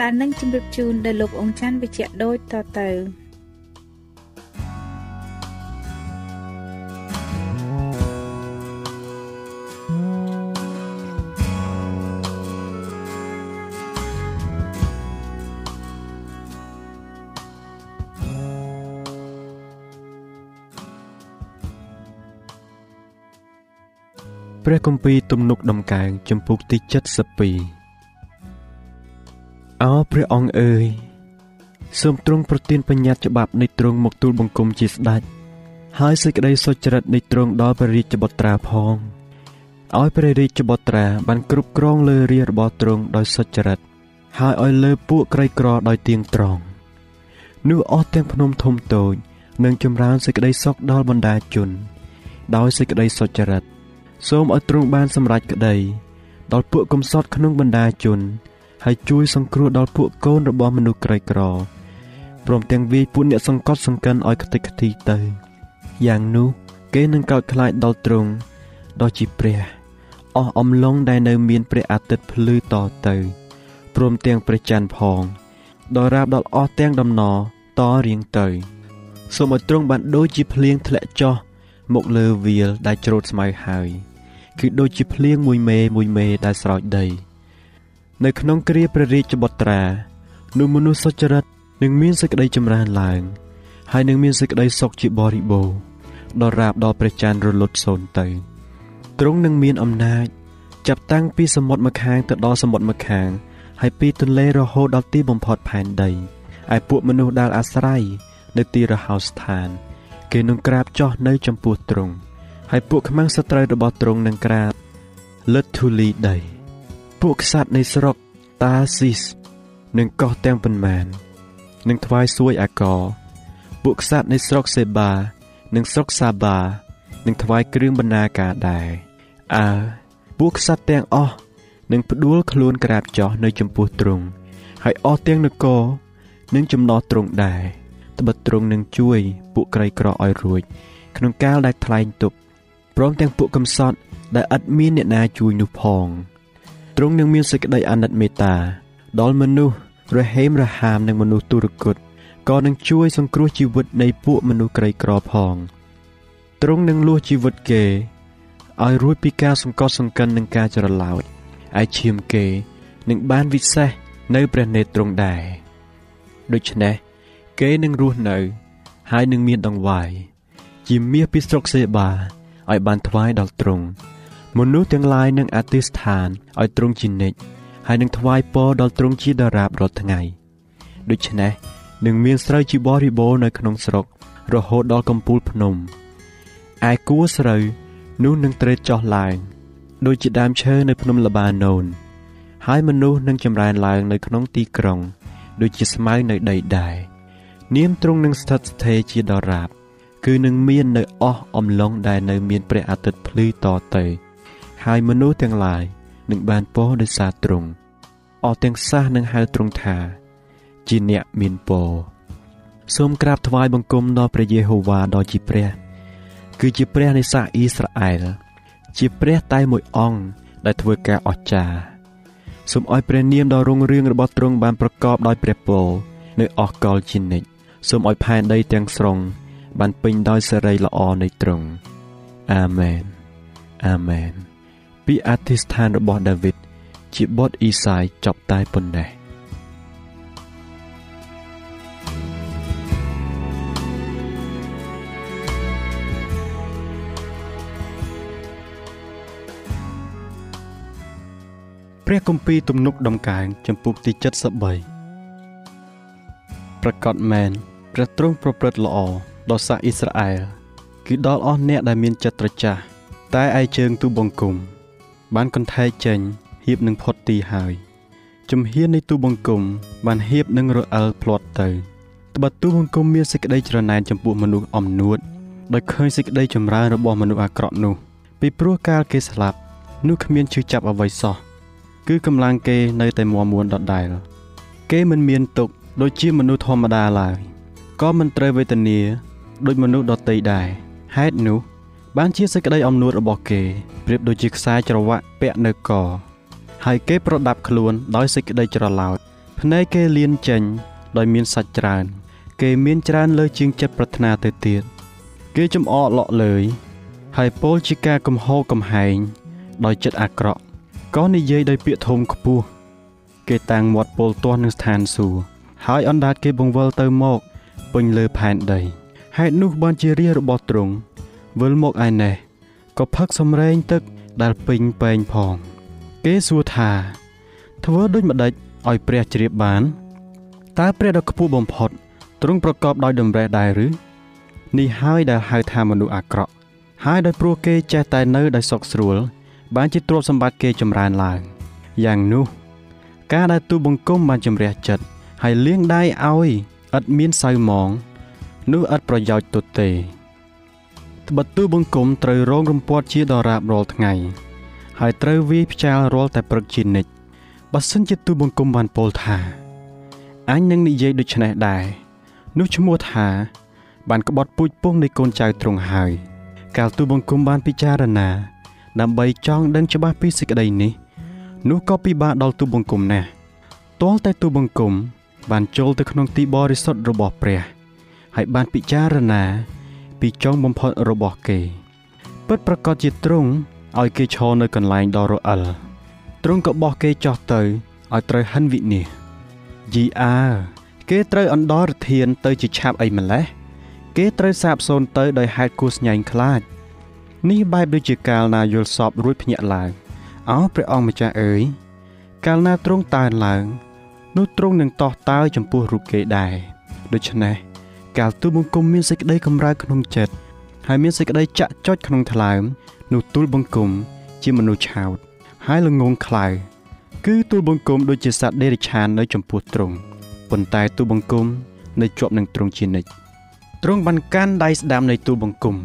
ដែលនឹងជម្រាបជូនដល់លោកអង្ចាន់វិជ្ជៈដូចតទៅព្រះគម្ពីរទំនុកដំកើងចំពុកទី72 អោព្រះអង្គអើយសូមទ្រង់ប្រទានបញ្ញត្តិច្បាប់នៃទ្រង់មកទូលបង្គំជាស្ដេចហើយសេចក្តីសុចរិតនៃទ្រង់ដល់ព្រះរាជបុត្រាផងឲ្យព្រះរាជបុត្រាបានគ្រប់គ្រងលើរាជរបស់ទ្រង់ដោយសុចរិតហើយឲ្យលើពួកក្រីក្រដោយទៀងត្រង់នោះអស់ទាំងភ្នំធំតូចនឹងចម្រើនសេចក្តីសុខដល់បណ្ដាជន ដោយសេចក្តីសុចរិត សូមឲ្យទ្រង់បានសម្រេចក្តី ដល់ពួកកំសត់ក្នុងបណ្ដាជន ហើយជួយសង្គ្រោះដល់ពួកកូនរបស់មនុស្សក្រីក្រព្រមទាំងវាយពួកអ្នកសង្កត់សង្កិនឲ្យខ្ទេចខ្ទីទៅយ៉ាងនោះគេនឹងកោតខ្លាចដល់ទ្រង់ដ៏ជាព្រះអស់អំឡុងដែលនៅមានព្រះអាទិត្យភ្លឺតទៅព្រមទាំងព្រះច័ន្ទផងដល់រាបដល់អស់ទាំងដំណរតរៀងទៅសូមឲ្យទ្រង់បានដូចជាភ្លៀងធ្លាក់ចុះមកលើវាលដែលច្រូតស្មៅហើយ គឺដូចជាភ្លៀងមួយមេមួយមេដែលស្រោចដី នៅក្នុងគ្រាព្រះរាជបុត្រានោះមនុស្សសុចរិតនឹងមានសេចក្តីចម្រើនឡើង ហើយនឹងមានសេចក្តីសុខជាបរិបូរណ៍ដល់រាបដល់ព្រះច័ន្ទរលត់សូន្យទៅទ្រង់នឹងមានអំណាច ចាប់តាំងពីសមុទ្រម្ខាងទៅដល់សមុទ្រម្ខាង ហើយពីទន្លេរហូតដល់ទីបំផុតផែនដីឯពួកមនុស្សដែលអាស្រ័យនៅទីរហោស្ថាន គេនឹងក្រាបចុះនៅចំពោះទ្រង់ហើយពួកខ្មាំងសត្រូវរបស់ទ្រង់នឹងក្រាបលិតធូលីដី ពួកក្សត្រនៃស្រុកតាស៊ីសនិងកោះទាំងប៉ុន្មាននឹងថ្វាយសួយអាកោពួកក្សត្រនៃស្រុកសេបានិងស្រុកសាបានឹងថ្វាយគ្រឿងបណ្ណាការដែរអើពួកក្សត្រទាំងអស់នឹងផ្ដួលខ្លួនក្រាបចុះនៅចំពោះទ្រង់ហើយអស់ទាំងនគរនឹងចំណោះទ្រង់ដែរត្បិតទ្រង់នឹងជួយពួកក្រីក្រឲ្យរួច ក្នុងកាលដែលថ្លែងទប់ព្រមទាំងពួកកំសត់ដែលឥតមានអ្នកណាជួយនោះផង ទ្រង់នឹងមានសេចក្តីអាណិតមេត្តាដល់មនុស្សរហេមរហាមនិងមនុស្សទុរគតក៏នឹងជួយសង្គ្រោះជីវិតនៃពួកមនុស្សក្រីក្រផងទ្រង់នឹងលួសជីវិតគេឲ្យរួចពីការសង្កត់សង្កិននិងការច្រឡោតឯឈាមគេនឹងបានវិសេសនៅព្រះនេត្រទ្រង់ដែរដូច្នេះគេនឹងរស់នៅ ហើយនឹងមានដង្វាយជាមាសពីស្រុកសេបាឲ្យបានថ្វាយដល់ទ្រង់ មនុស្សទាំងឡាយនឹងអធិស្ឋានឲ្យទ្រង់ជានិច្ចហើយនឹងថ្វាយពរដល់ទ្រង់ជាដរាបរាល់ថ្ងៃដូច្នេះនឹងមានស្រូវជាបរិបូរនៅក្នុងស្រុករហូតដល់កំពូលភ្នំឯគួស្រូវនោះនឹងត្រេកចុះឡើងដូចជាដើមឈើនៅភ្នំលបាណូនហើយមនុស្សនឹងចម្រើនឡើងនៅក្នុងទីក្រុង ដូចជាស្មៅនៅដីដែរនាមទ្រង់នឹងស្ថិតស្ថេរជាដរាប គឺនឹងមាននៅអស់អំឡុងដែលនៅមានព្រះអាទិត្យភ្លឺតទៅ ហើយមនុស្សទាំងឡាយនឹងបានពរដោយសារទ្រង់អស់ទាំងសះនឹងហៅទ្រង់ថា ជាអ្នកមានពរសូមក្រាបថ្វាយបង្គំដល់ព្រះយេហូវ៉ាដ៏ជាព្រះ គឺជាព្រះនៃសាសអ៊ីស្រាអែលជាព្រះតែមួយអង្គដែលធ្វើការអស្ចារ្យសូមឲ្យព្រះនាមដ៏រុងរឿងរបស់ទ្រង់បានប្រកបដោយព្រះពរនៅអស់កលជានិច្ចសូមឲ្យផែនដីទាំងស្រុង បានពេញដោយសេរីល្អនៃទ្រង់អាមែនអាមែន ពីអធិស្ឋានរបស់ដាវីតជាបទអ៊ីសាយចប់តែប៉ុណ្ណេះព្រះគម្ពីរទំនុកដំកើងចំពុកទី73ប្រកាសមែនព្រះទ្រង់ប្រព្រឹត្តល្អដល់សាសអ៊ីស្រាអែលគឺដល់អស់អ្នកដែលមានចិត្តត្រចះតែឯជើងទូបង្គំ បានកន្ធែកចេញហៀបនឹងផុតទីហើយជំហាននៃទូបង្គំ បានហៀបនឹងរអិលផ្លាត់ទៅត្បិតទូបង្គំមានសេចក្តីច្រណែនចំពោះមនុស្សអំនួតដោយឃើញសេចក្តីចម្រើនរបស់មនុស្សអាក្រក់នោះ ពីព្រោះកាលគេស្លាប់នោះគ្មានជឿចាប់អ្វីសោះគឺកម្លាំងគេនៅតែមាំមួនដដែលគេមិនមានទុកដូចជាមនុស្សធម្មតាឡើយក៏មិនត្រូវវេទនា ដូចមនុស្សដទៃដែរហេតុនោះ បានជាសេចក្តីអំនួតរបស់គេប្រៀបដូចជាខ្សែច្រវាក់ពាក់នៅក ហើយគេប្រដាប់ខ្លួនដោយសេចក្តីច្រឡោតភ្នែកគេលៀនចេញដោយមានសាច់ច្រើន គេមានច្រើនលើជាងចិត្តប្រាថ្នាទៅទៀតគេចំអកលក់លើយហើយពោលជាការកំហោកំហែងដោយចិត្តអាក្រក់ក៏និយាយដោយពាក្យធំខ្ពស់គេតាំងមាត់ពោលទាស់នឹងស្ថានសួគ៌ហើយអណ្ដាតគេបង្វិលទៅមកពេញលើផែនដីហេតុនោះបានជារារបស់ទ្រង់ វិលមកឯនេះក៏ផឹកសំរែងទឹកដែលពេញពេងផង គេសួរថា ធ្វើដូចម្ដេចឲ្យព្រះជ្រាបបានតើព្រះដ៏ខ្ពស់បំផុតទ្រង់ប្រកបដោយដំរេះដែរឬនេះហើយដែលហៅថាមនុស្សអាក្រក់ហើយដោយព្រោះគេចេះតែនៅដោយសុខស្រួល បានជាទ្រព្យសម្បត្តិគេចម្រើនឡើងយ៉ាងនោះ ការដែលទូបង្គំបានជំរះចិត្តហើយលាងដៃឲ្យឥតមានសៅហ្មងនោះឥតប្រយោជន៍ទុតទេ ត្បិតទូបង្គំត្រូវរងរំពាត់ជាដរាបរាល់ថ្ងៃហើយត្រូវវាយផ្ចាលរាល់តែព្រឹកជានិច្ចបើសិនជាទូបង្គំបានពោលថាអញនឹងនិយាយដូច្នេះដែរនោះឈ្មោះថា បានក្បត់ពូជពងនៃកូនចៅទ្រង់ហើយ កាលទូបង្គំបានពិចារណា ដើម្បីចង់ដឹងច្បាស់ពីសេចក្តីនេះ នោះក៏ពិបាកដល់ទូបង្គំណាស់ទាល់តែទូបង្គំបានចូលទៅក្នុងទីបរិសុទ្ធរបស់ព្រះ ហើយបានពិចារណា ពីចុងបំផុតរបស់គេ ពិតប្រកបជាទ្រង់ឲ្យគេឈរនៅកន្លែងដ៏រអិលទ្រង់ក៏បោះគេចោះទៅឲ្យត្រូវហិនវិនិច្ឆ័យយីអើគេត្រូវអណ្ដោរធានទៅជាឆាប់អីម្លេះគេត្រូវសាបសូន្យទៅដោយហេតុគួស្ញែងខ្លាចនេះបែបដូចជាកាលណាយល់សពរួចភ្ញាក់ឡើងអោព្រះអង្គម្ចាស់អើយកាលណាទ្រង់តើនឡើង នោះទ្រង់នឹងតោះតើចំពោះរូបគេដែរដូច្នេះ កាលទូលបង្គំមានសេចក្តីកម្រើក្នុងចិត្តហើយមានសេចក្តីចាក់ចុចក្នុងថ្លើមនោះទូលបង្គំជាមនុស្សឆោតហើយល្ងងខ្លៅគឺទូលបង្គំដូចជាសត្វដេរិឆាននៅចំពោះទ្រង់ប៉ុន្តែទូលបង្គំនៅជាប់នឹងទ្រង់ជានិច្ចទ្រង់បានកាន់ដៃស្ដាំនៃទូលបង្គំ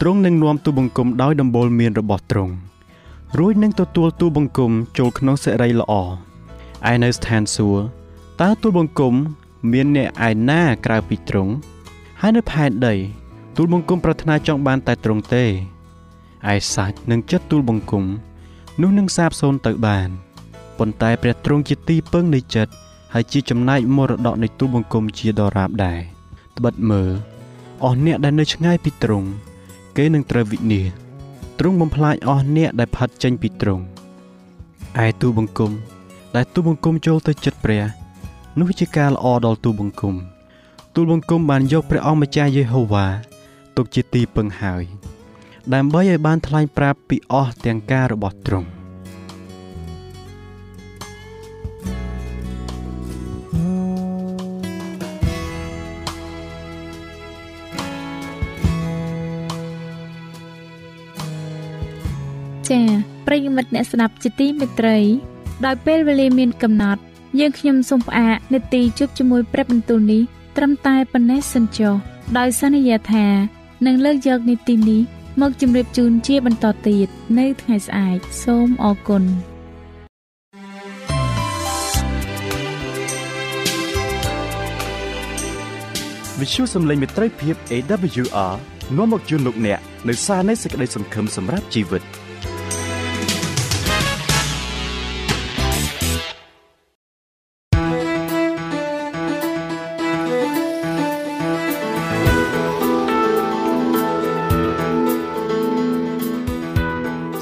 ទ្រង់នឹងនាំទូលបង្គំដោយដំបូលមានរបស់ទ្រង់រួចនឹងទទួលទូលបង្គំចូលក្នុងសេរីល្អឯនៅស្ថានសួគ៌តើទូលបង្គំ មានអ្នកឯណាក្រៅពីទ្រង់ហើយនៅផែនដីទូលបង្គំប្រាថ្នាចង់បានតែទ្រង់ទេឯសាច់នឹងចិត្តទូលបង្គំនោះនឹងសាបសូន្យទៅបានប៉ុន្តែព្រះទ្រង់ជាទីពឹងនៃចិត្តហើយជាចំណែកមរតកនៃទូលបង្គំជាដរាបដែរត្បិតមើលអស់អ្នកដែលនៅឆ្ងាយពីទ្រង់គេនឹងត្រូវវិនាសទ្រង់បំផ្លាញអស់អ្នកដែលផាត់ចេញពីទ្រង់ឯទូបង្គំដែលទូបង្គំចូលទៅចិត្តព្រះ នោះជាការល្អដល់ទូបង្គំទូលបង្គំបានយកព្រះអង្គម្ចាស់យេហូវ៉ាទុកជាទីពឹងហើយដើម្បីឲ្យបានថ្លែងប្រាប់ពីអស់ទាំងការរបស់ទ្រង់ចា៎ប្រិយមិត្តអ្នកស្ដាប់ជាទីមេត្រី ដោយពេលវេលាមានកំណត់ យើងខ្ញុំសូមផ្អាកនេតិជប់ជាមួយព្រឹបបន្ទូលនេះត្រឹមតែប៉ុណ្ណេះសិនចុះដោយសន្យាថានឹងលើកយកនីតិនេះមកជម្រាបជូនជាបន្តទៀតនៅថ្ងៃស្អែកសូមអរគុណវិទ្យុសំឡេងមេត្រីភាព AWR នាំមកជូនលោកអ្នកនៅសារនៃសេចក្តីសង្ឃឹមសម្រាប់ជីវិត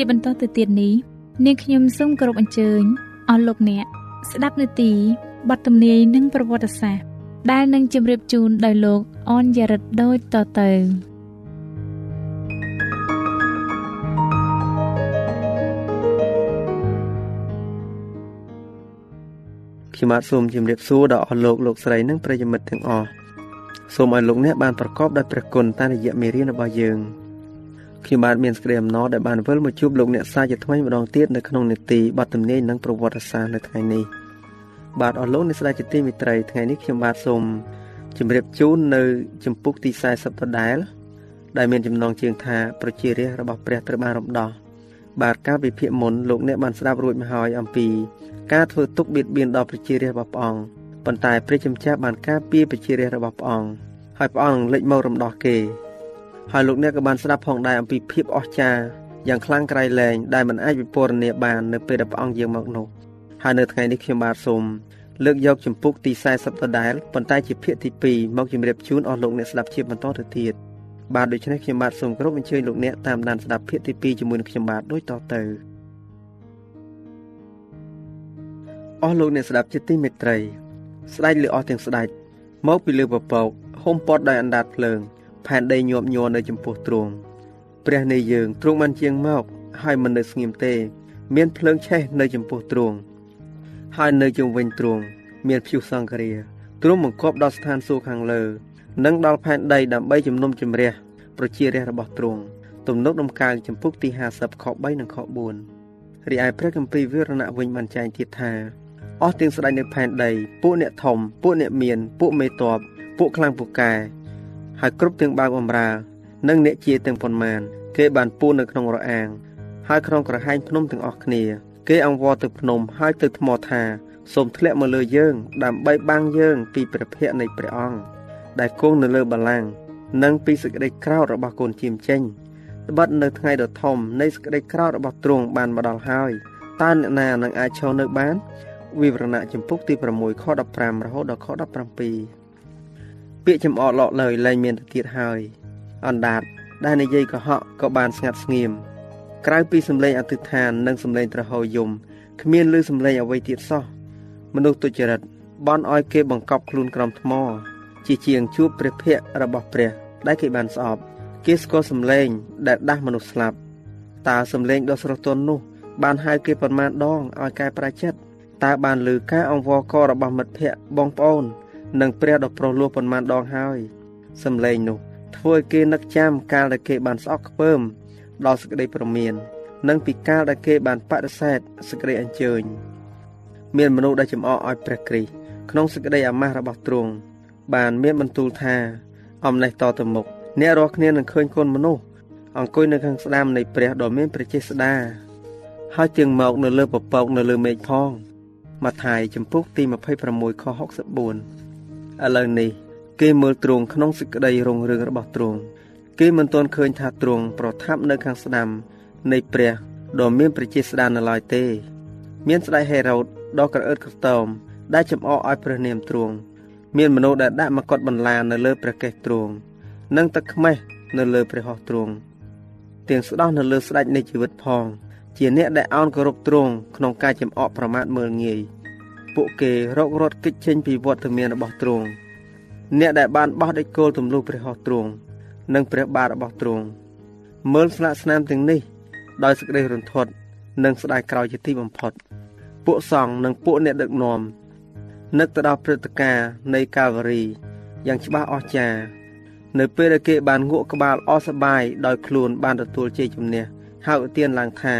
ជាបន្តទៅទៀតនេះនាងខ្ញុំសូមគោរពអញ្ជើញអស់លោកអ្នកស្ដាប់នាទីបទទំនាយនិងប្រវត្តិសាស្ត្រដែលនឹងជម្រាបជូនដោយលោកអនយរិទ្ធដូចតទៅខ្ញុំបាទសូមជម្រាបសួរដល់អស់លោកលោកស្រីនិងប្រិយមិត្តទាំងអស់សូមឲ្យលោកអ្នកបានប្រកបដោយព្រះគុណតាមរយៈមេរៀនរបស់យើង ខ្ញុំបាទមានសេចក្តីអំណរដែលបានវិលមកជួបលោកអ្នកសាជាថ្មីម្ដងទៀតនៅក្នុងនេតិបទទំនាយនិងប្រវត្តិសាស្ត្រនៅថ្ងៃនេះបាទអស់លោកអ្នកស្ដាប់ជាទីមេត្រីថ្ងៃនេះខ្ញុំបាទសូមជម្រាបជូននៅចម្ពោះទី40ដដែលដែលមានចំណងជើងថាប្រជារាស្ត្ររបស់ព្រះត្រូវបានរំដោះបាទការវិភាគមុនលោកអ្នកបានស្ដាប់រួចមកហើយអំពី ការធ្វើទុកបៀតបៀនដល់ប្រជារាស្ត្ររបស់ព្រះអង្គប៉ុន្តែព្រះជាម្ចាស់បានការពារប្រជារាស្ត្ររបស់ព្រះអង្គហើយព្រះអង្គលេចមករំដោះគេ ហើយលោកអ្នកក៏បានស្ដាប់ផងដែរអំពីភាពអស្ចារ្យយ៉ាងខ្លាំងក្រៃលែងដែលមិនអាចវិពណ៌នាបាននៅពេលដែលព្រះអង្គយាងមកនោះហើយនៅថ្ងៃនេះខ្ញុំបាទសូមលើកយកចម្ពោះទី40ដដែលប៉ុន្តែជាភាគទី2មកជម្រាបជូនអស់លោកអ្នកស្ដាប់ជាបន្តទៅទៀតបាទដូច្នេះខ្ញុំបាទសូមគោរពអញ្ជើញលោកអ្នកតាមដានស្ដាប់ភាគទី2ជាមួយនឹងខ្ញុំបាទដូចតទៅអស់លោកអ្នកស្ដាប់ជាទីមេត្រីស្ដេចលើអស់ទាំងស្ដេចមកពីលើពពកហុំព័ទ្ធដោយអណ្ដាតភ្លើង ផែនដីញាប់ញ័រនៅចំពោះទ្រង់ព្រះនៃយើងទ្រង់បានជាងមកហើយមិននៅស្ងៀមទេ មានភ្លើងឆេះនៅចំពោះទ្រង់ហើយនៅជុំវិញទ្រង់មានព្យុះសង្គ្រាទ្រង់បង្គាប់ដល់ស្ថានសួគ៌ខាងលើ និងដល់ផែនដីដើម្បីជំនុំជម្រះប្រជារាស្ត្ររបស់ទ្រង់ទំនុកដំកើងចំពុកទី50ខ3និងខ4រីឯព្រះគម្ពីរវិរណៈវិញបានចែងទៀតថាអស់ទាំងស្ដេចនៅផែនដី ពួកអ្នកធំពួកអ្នកមាន ពួកមេតបពួកខ្លាំងពូកែ ហើយគ្រប់ទាំងបាវបំរើ និងអ្នកជាទាំងប៉ុន្មាន គេបានពួននៅក្នុងរអាង ហើយក្នុងក្រហែងភ្នំទាំងអស់គ្នា គេអង្វរទៅភ្នំហើយទៅថ្មថាសូមធ្លាក់មកលើយើង ដើម្បីបាំងយើង ពីព្រះភ័ក្ត្រនៃព្រះអង្គដែលគង់នៅលើបល្ល័ង្កនិងពីសេចក្តីក្រោធរបស់កូនជាមចេញត្បិតនៅថ្ងៃដ៏ធំនៃសេចក្តីក្រោធរបស់ទ្រង់បានមកដល់ហើយតើអ្នកណានឹងអាចឈរនៅបានវិវរណៈចម្ពោះទី6ខ15រហូតដល់ខ17 ពាក្យចំអកលក់លើលែងមានទៅទៀតហើយអណ្ដាតដែលនិយាយកុហកក៏បានស្ងាត់ស្ងៀមក្រៅពីសម្លេងអធិដ្ឋាននិងសម្លេងត្រហោយំគ្មានឮសម្លេងអ្វីទៀតសោះមនុស្សទុច្ចរិតបន់ឲ្យគេបង្កប់ខ្លួនក្រោមថ្ម ជាជាងជួបព្រះភ័ក្ត្ររបស់ព្រះដែលគេបានស្អប់គេស្គាល់សម្លេងដែលដាស់មនុស្សស្លាប់តើសម្លេងដ៏ស្រស់ទន់នោះបានហៅគេប៉ុន្មានដងឲ្យកែប្រែចិត្តតើបានឮការអង្វរករបស់មិត្តភ័ក្តិបងប្អូន និងព្រះដ៏ប្រុសលោះប៉ុន្មានដងហើយសំឡេងនោះធ្វើឲ្យគេនឹកចាំកាលដែលគេបានស្អប់ខ្ពើមដល់សេចក្តីប្រមាន និងពីកាលដែលគេបានបដិសេធសេចក្តីអញ្ជើញមានមនុស្សដែលចំអកឲ្យព្រះគ្រីស្ទក្នុងសេចក្តីអាម៉ាស់របស់ទ្រង់បានមានបន្ទូលថាអំណេះតទៅមុខអ្នករាល់គ្នានឹងឃើញកូនមនុស្សអង្គុយនៅខាងស្ដាំនៃព្រះដ៏មានព្រះចេស្តាហើយទៀងមកនៅលើពពកនៅលើមេឃផងម៉ាថាយចំពុកទី26ខ64 ឥឡូវនេះគេមើលទ្រង់ក្នុងសេចក្តីរុងរឿងរបស់ទ្រង់គេមិនទាន់ឃើញថាទ្រង់ប្រថាប់នៅខាងស្ដាំនៃព្រះដ៏មានប្រជាស្ដាននៅឡើយទេ មានស្ដេចហេរ៉ូតដ៏ក្រអឺតក្រទមដែលចំអកឲ្យព្រះនាមទ្រង់មានមនុស្សដែលដាក់មកត់បន្លានៅលើព្រះកេសទ្រង់និងទឹកខ្មេះនៅលើព្រះហស្ថទ្រង់ទាំងស្ដោះនៅលើស្ដេចនៃជីវិតផង ជាអ្នកដែលអោនគោរពទ្រង់ក្នុងការចំអកប្រមាថមើលងាយ ពួកគេរករត់គេចចេញពីវត្តមានរបស់ទ្រង់អ្នកដែលបានបោះដេចគោលទម្លុះព្រះហស្ថទ្រង់និងព្រះបាទរបស់ទ្រង់មើលស្លាកស្នាមទាំងនេះ ដោយសេចក្តីរន្ធត់និងស្ដាយក្រោយជាទីបំផុត ពួកសង្ឃនិងពួកអ្នកដឹកនាំនឹកទៅដល់ព្រឹត្តិការណ៍នៃកាវរីយ៉ាងច្បាស់អស្ចារ្យនៅពេលដែលគេបានងក់ក្បាលអស់សបាយដោយខ្លួនបានទទួលជ័យជំនះហើយឧទានឡើងថា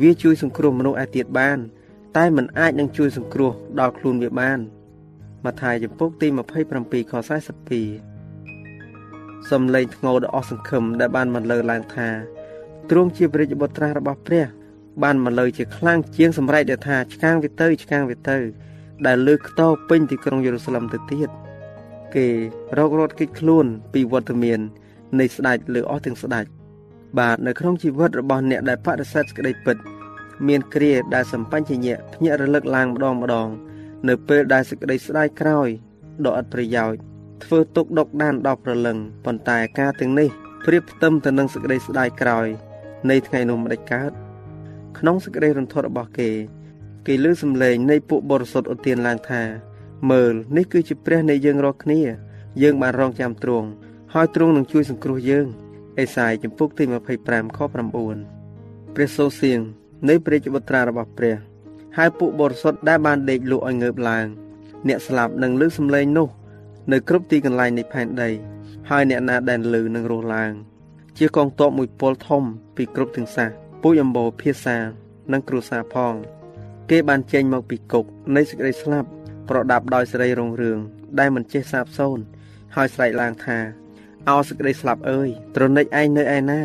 វាជួយសង្គ្រោះមនុស្សឯទៀតបាន តែមិនអាចនឹងជួយសង្គ្រោះដល់ខ្លួនវាបានម៉ាថាយចំពុកទី27ខ42សំឡេងធ្ងោដ៏អស់សង្ឃឹមដែលបានបន្លឺឡើងថាទ្រង់ជាព្រះរាជបុត្រារបស់ព្រះ បានបន្លឺជាខ្លាំងជាងសម្រែកដែលថាឆ្កាងវាទៅឆ្កាងវាទៅ ដែលលើកខ្ទោពេញទីក្រុងយេរូសាឡឹមទៅទៀតគេរករត់គេចខ្លួនពីវត្តមាននៃស្ដេចលើអស់ទាំងស្ដេចបាទនៅក្នុងជីវិតរបស់អ្នកដែលបដិសេធសេចក្តីពិត មានគ្រាដែលសម្បញ្ញៈភ្ញាក់រលឹកឡើងម្ដងម្ដង នៅពេលដែលសេចក្តីស្ដាយក្រោយដ៏ឥតប្រយោជន៍ធ្វើទុកដុកដានដល់ប្រលឹងប៉ុន្តែការទាំងនេះប្រៀបផ្ទឹមទៅនឹងសេចក្តីស្ដាយក្រោយ នៃថ្ងៃនោះមិនដាច់កើតក្នុងសេចក្តីរន្ធត់របស់គេគេលើសំឡេងនៃពួកបរិសុទ្ធឧទានឡើងថាមើលនេះគឺជាព្រះនៃយើងរាល់គ្នា យើងបានរងចាំទ្រង់ហើយទ្រង់នឹងជួយសង្គ្រោះយើងអេសាយចំពុកទី25ខ9ព្រះសូរសៀង នៃព្រះជបុត្រារបស់ព្រះ ហើយពួកបរិសុទ្ធដែលបានដេកលក់ឲ្យងើបឡើង អ្នកស្លាប់នឹងលើសំឡេងនោះ នៅគ្រប់ទីកន្លែងនៃផែនដី ហើយអ្នកណាដែលលឺនឹងរស់ឡើង ជាកងទ័ពមួយពលធំពីគ្រប់ទាំងសាសពូជអម្បូរភាសានិងគ្រួសារផង គេបានចេញមកពីគុកនៃសេចក្តីស្លាប់ប្រដាប់ដោយសេរីរុងរឿងដែលមិនចេះសាបសូន្យហើយស្រែកឡើងថាអោសេចក្តីស្លាប់អើយត្រនិចឯងនៅឯណា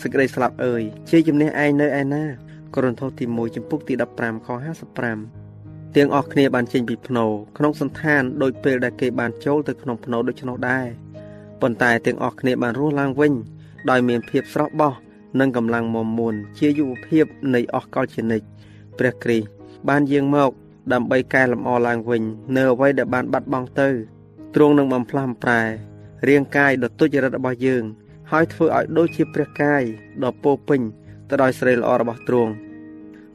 សេចក្តីស្លាប់អើយជាជំនះឯងនៅឯណា កូរិនថូសទី1ចំពុកទី15ខ55ទាំងអស់គ្នាបានចេញពីភ្នោក្នុងសន្តានដោយពេលដែលគេបានចូលទៅក្នុងភ្នោដូច្នោះដែរប៉ុន្តែទាំងអស់គ្នាបានរស់ឡើងវិញ ដោយមានភាពស្រស់បោះនិងកម្លាំងមមួន ជាយុវភាពនៃអស់កលជានិច្ចព្រះគ្រីស្ទបានយាងមក ដើម្បីកែលម្អឡើងវិញនៅអ្វីដែលបានបាត់បង់ទៅទ្រង់នឹងបំផ្លាស់បំប្រែរាងកាយដ៏ទុច្ចរិតរបស់យើង ហើយធ្វើឲ្យដូចជាព្រះកាយដ៏ពោពេញ ទៅដោយស្រីល្អរបស់ទ្រង់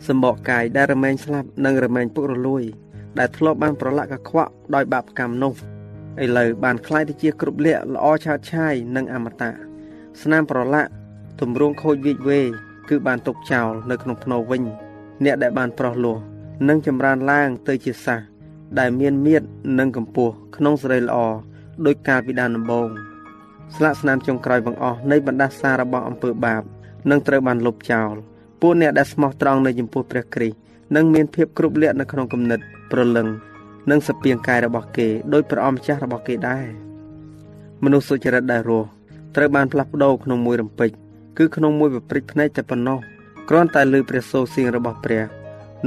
សម្បកកាយដែលរមែងស្លាប់និងរមែងពុករលួយ ដែលធ្លាប់បានប្រឡាក់កខ្វក់ដោយបាបកម្មនោះឥឡូវបានคล้ายទៅជាគ្រប់លក្ខល្អឆើតឆាយនិងអមតៈស្នាមប្រឡាក់ទម្រង់ខូចវិចវេគឺបានទុកចោលនៅក្នុងភ្នោវិញ អ្នកដែលបានប្រោះលោះនិងចម្រើនឡើងទៅជាសះដែលមានមៀតនិងកម្ពស់ក្នុងសេរីល្អដោយកាលពីដើមដំបូងស្លាកស្នាមចុងក្រោយបង្អស់នៃបណ្ដាសារបស់អំពើបាប នឹងត្រូវបានលុបចោលពួកអ្នកដែលស្មោះត្រង់នៅចំពោះព្រះគ្រីស្ទនឹងមានភាពគ្រប់លក្ខនៅក្នុងគំនិតប្រលឹងនិងសពាងកាយរបស់គេដោយព្រះអម្ចាស់របស់គេដែរមនុស្សសុចរិតដែលរស់ត្រូវបានផ្លាស់ប្ដូរក្នុងមួយរំពេចគឺក្នុងមួយប្រព្រឹត្តភ្នែកតែប៉ុណ្ណោះគ្រាន់តែលើព្រះសូរសៀងរបស់ព្រះ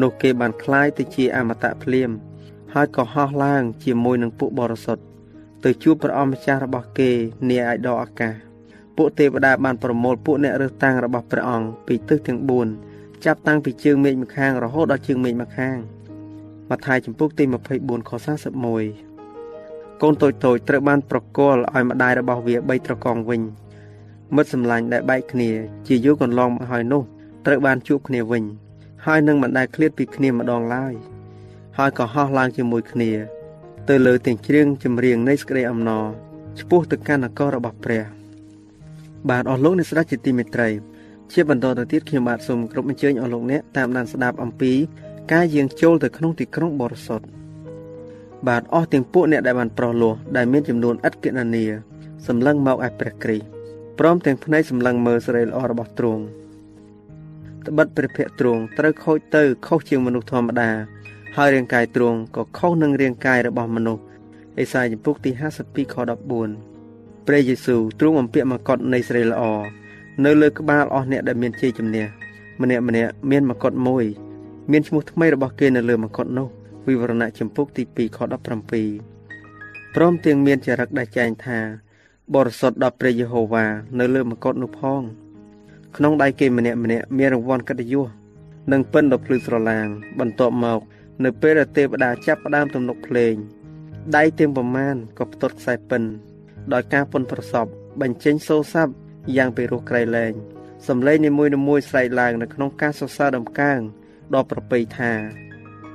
នោះគេបានคล้ายទៅជាអមតៈភ្លាម ហើយក៏ហោះឡើង ជាមួយនឹងពួកបរិសុទ្ធទៅជួបព្រះអម្ចាស់របស់គេនាឯដកអាកាស ពួកទេវតាបានប្រមូលពួកអ្នករើសតាំងរបស់ព្រះអង្គពីទិសទាំង4ចាប់តាំងពីជើងមេឃម្ខាងរហូតដល់ជើងមេឃម្ខាងម៉ាថាយចំពុកទី24ខ41កូនតូចតូចត្រូវបានប្រគល់ឲ្យម្ដាយរបស់វាបីត្រកងវិញមិត្តសម្លាញ់ដែលបែកគ្នា ជាយូរកន្លងមកហើយនោះត្រូវបានជួបគ្នាវិញ ហើយនឹងមិនដែលឃ្លាតពីគ្នាម្ដងឡើយហើយក៏ហោះឡើងជាមួយគ្នា ទៅលើទាំងជ្រៀងចម្រៀងនៃសេចក្តីអំណរឆ្ពោះទៅកាន់នគររបស់ព្រះ បាទអស់លោកអ្នកស្ដេចជាទីមេត្រីជាបន្តទៅទៀតខ្ញុំបាទសូមគ្រប់អញ្ជើញអស់លោកអ្នកតាមដានស្ដាប់អំពីការយាងចូលទៅក្នុងទីក្រុងបរិសុទ្ធបាទអស់ទាំងពួកអ្នកដែលបានប្រោះលោះដែលមានចំនួនឥតគណនាសម្លឹងមកឯព្រះគ្រីស្ទព្រមទាំងភ្នែកសម្លឹងមើលសេរីល្អរបស់ទ្រង់ត្បិតព្រះភ័ក្ត្រទ្រង់ត្រូវខូចទៅខុសជាងមនុស្សធម្មតាហើយរាងកាយទ្រង់ក៏ខុសនឹងរាងកាយរបស់មនុស្សអេសាយចំពុកទី52ខ14 ព្រះយេស៊ូវទ្រង់បំពាក់មកុដនៃស្រីល្អនៅលើក្បាលអស់អ្នកដែលមានជ័យជំនះម្នាក់ម្នាក់មានមកុដមួយ មានឈ្មោះថ្មីរបស់គេនៅលើមកុដនោះវិវរណៈចំពុកទី2ខ17ព្រមទាំងមានចរិតដែលចែងថា បរិសុទ្ធដល់ព្រះយេហូវ៉ានៅលើមកុដនោះផង ក្នុងដៃគេម្នាក់ម្នាក់មានរង្វាន់កិត្តិយសនិងពិនដ៏ភ្លឺស្រឡាង បន្ទាប់មក នៅពេលដែលទេវតាចាប់ផ្ដើមទំនុកភ្លេងដៃទាំងប្រមាណក៏ផ្ទាត់ខ្សែពិន ដោយការពុនប្រសពបញ្ចេញសូរស័ព្ទយ៉ាងពីរោះក្រៃលែងសំឡេងនីមួយៗស្រែកឡើងនៅក្នុងការសរសើរដំកើងដ៏ប្រពៃថា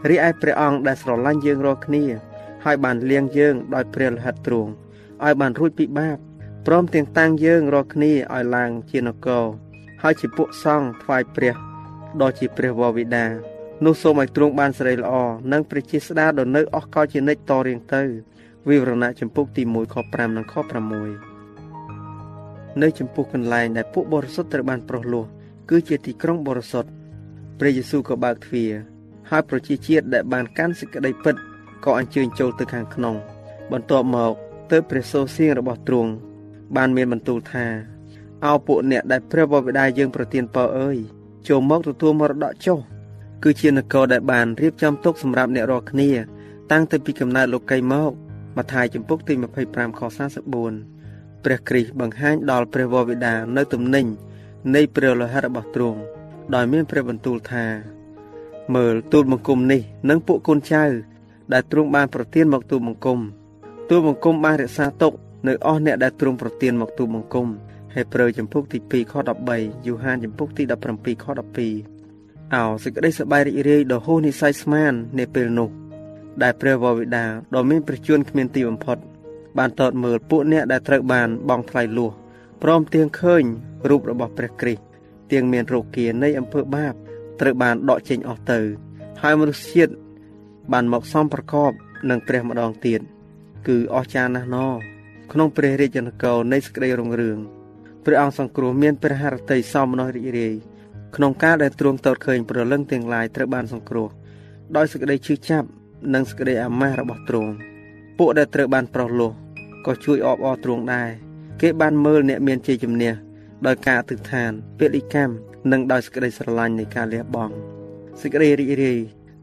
រីឯព្រះអង្គដែលស្រឡាញ់យើងរាល់គ្នា ហើយបានលៀងយើងដោយព្រះលិហិតទ្រង់ឲ្យបានរួចពីបាបព្រមទាំងតាំងយើងរាល់គ្នាឲ្យឡើងជានគរហើយជាពួកសង្ឃថ្វាយព្រះដ៏ជាព្រះវរបិតានោះសូមឲ្យទ្រង់បានសេរីល្អនិងព្រះជាស្ដាដ៏នៅអស់កលជានិច្ចតរៀងទៅ វិវរណៈចំពុកទី1ខ5និងខ6នៅចំពោះកន្លែងដែលពួកបរិសុទ្ធត្រូវបានប្រោះលោះគឺជាទីក្រុងបរិសុទ្ធព្រះយេស៊ូវក៏បើកទ្វារហើយប្រជាជាតិដែលបានកាន់សេចក្តីពិតក៏អញ្ជើញចូលទៅខាងក្នុង បន្ទាប់មកទៅព្រះសូរសៀងរបស់ទ្រង់បានមានបន្ទូលថាអោពួកអ្នកដែលព្រះបិតាយើងប្រទានពរអើយចូលមកទទួលមរតកចុះគឺជានគរដែលបានរៀបចំទុកសម្រាប់អ្នករាល់គ្នា តាំងពីពីកំណើតលោកីមក ម៉ាថាយចំពុកទី25ខ44ព្រះគ្រីស្ទបង្ហាញដល់ព្រះវរបិតានៅទំនិញនៃព្រះលោហិតរបស់ទ្រង់ដោយមានព្រះបន្ទូលថាមើលទូលបង្គំនេះនិងពួកកូនចៅ ដែលទ្រង់បានប្រទានមកទូលបង្គំទូលបង្គំបានរក្សាទុកនៅអស់អ្នកដែលទ្រង់ប្រទានមកទូលបង្គំហេព្រើរចំពុកទី2ខ13យូហានចំពុកទី17ខ12អោសេចក្តីសប្បាយរីករាយដ៏ហួសនិស័យស្មាននាពេលនោះ ដែលព្រះវរបិតាដ៏មានព្រះជន្មគ្មានទីបំផុត បានតតមើលពួកអ្នកដែលត្រូវបានបងថ្លៃលួសព្រមទាំងឃើញរូបរបស់ព្រះគ្រីស្ទទាំងមានរោគានៃអំពើបាប ត្រូវបានដកចេញអស់ទៅ ហើយមនុស្សជាតិបានមកសំប្រកបនឹងព្រះម្ដងទៀតគឺអស្ចារ្យណាស់ណោក្នុងព្រះរាជានគរនៃសេចក្តីរុងរឿងព្រះអង្គសង្គ្រោះមានព្រះハរតីសមនោះរីករាយក្នុងការដែលទ្រង់តតឃើញប្រលឹងទាំងឡាយត្រូវបានសង្គ្រោះដោយសេចក្តីឈឺចាប់ និងសេចក្តីអាម៉ាស់របស់ទ្រង់ពួកដែលត្រូវបានប្រោះលោះក៏ជួយអបអរទ្រង់ដែរគេបានមើលអ្នកមានជ័យជំនះដោយការអធិដ្ឋានពលិកម្មនិងដោយសេចក្តីស្រឡាញ់នៃការលះបង់សេចក្តីរីករាយ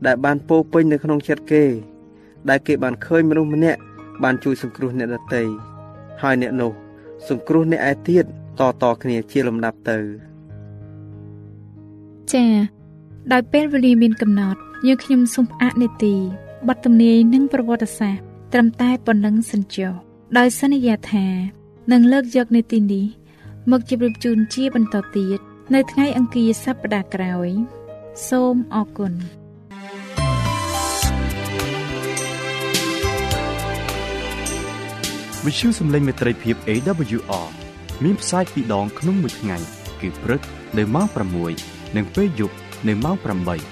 ដែលបានពោពេញនៅក្នុងចិត្តគេ ដែលគេបានឃើញមនុស្សម្នាក់បានជួយសង្គ្រោះអ្នកដទៃហើយអ្នកនោះសង្គ្រោះអ្នកឯទៀតតតគ្នាជាលំដាប់ទៅចា៎ដោយពេលវេលាមានកំណត់យើងខ្ញុំសូមផ្អាកនេតិ បទទំនាយនិងប្រវត្តិសាស្ត្រត្រឹមតែប៉ុណ្ណឹងសិនចុះដោយសន្យាថានឹងលើកយកនេតិនេះមកជម្រាបជូនជាបន្តទៀតនៅថ្ងៃអង្គារសប្តាហ៍ក្រោយ សូមអរគុណវិទ្យុសំឡេងមេត្រីភាព AWR មានផ្សាយពីរដងក្នុងមួយថ្ងៃ គឺព្រឹកនៅម៉ោង6និងពេលយប់នៅម៉ោង8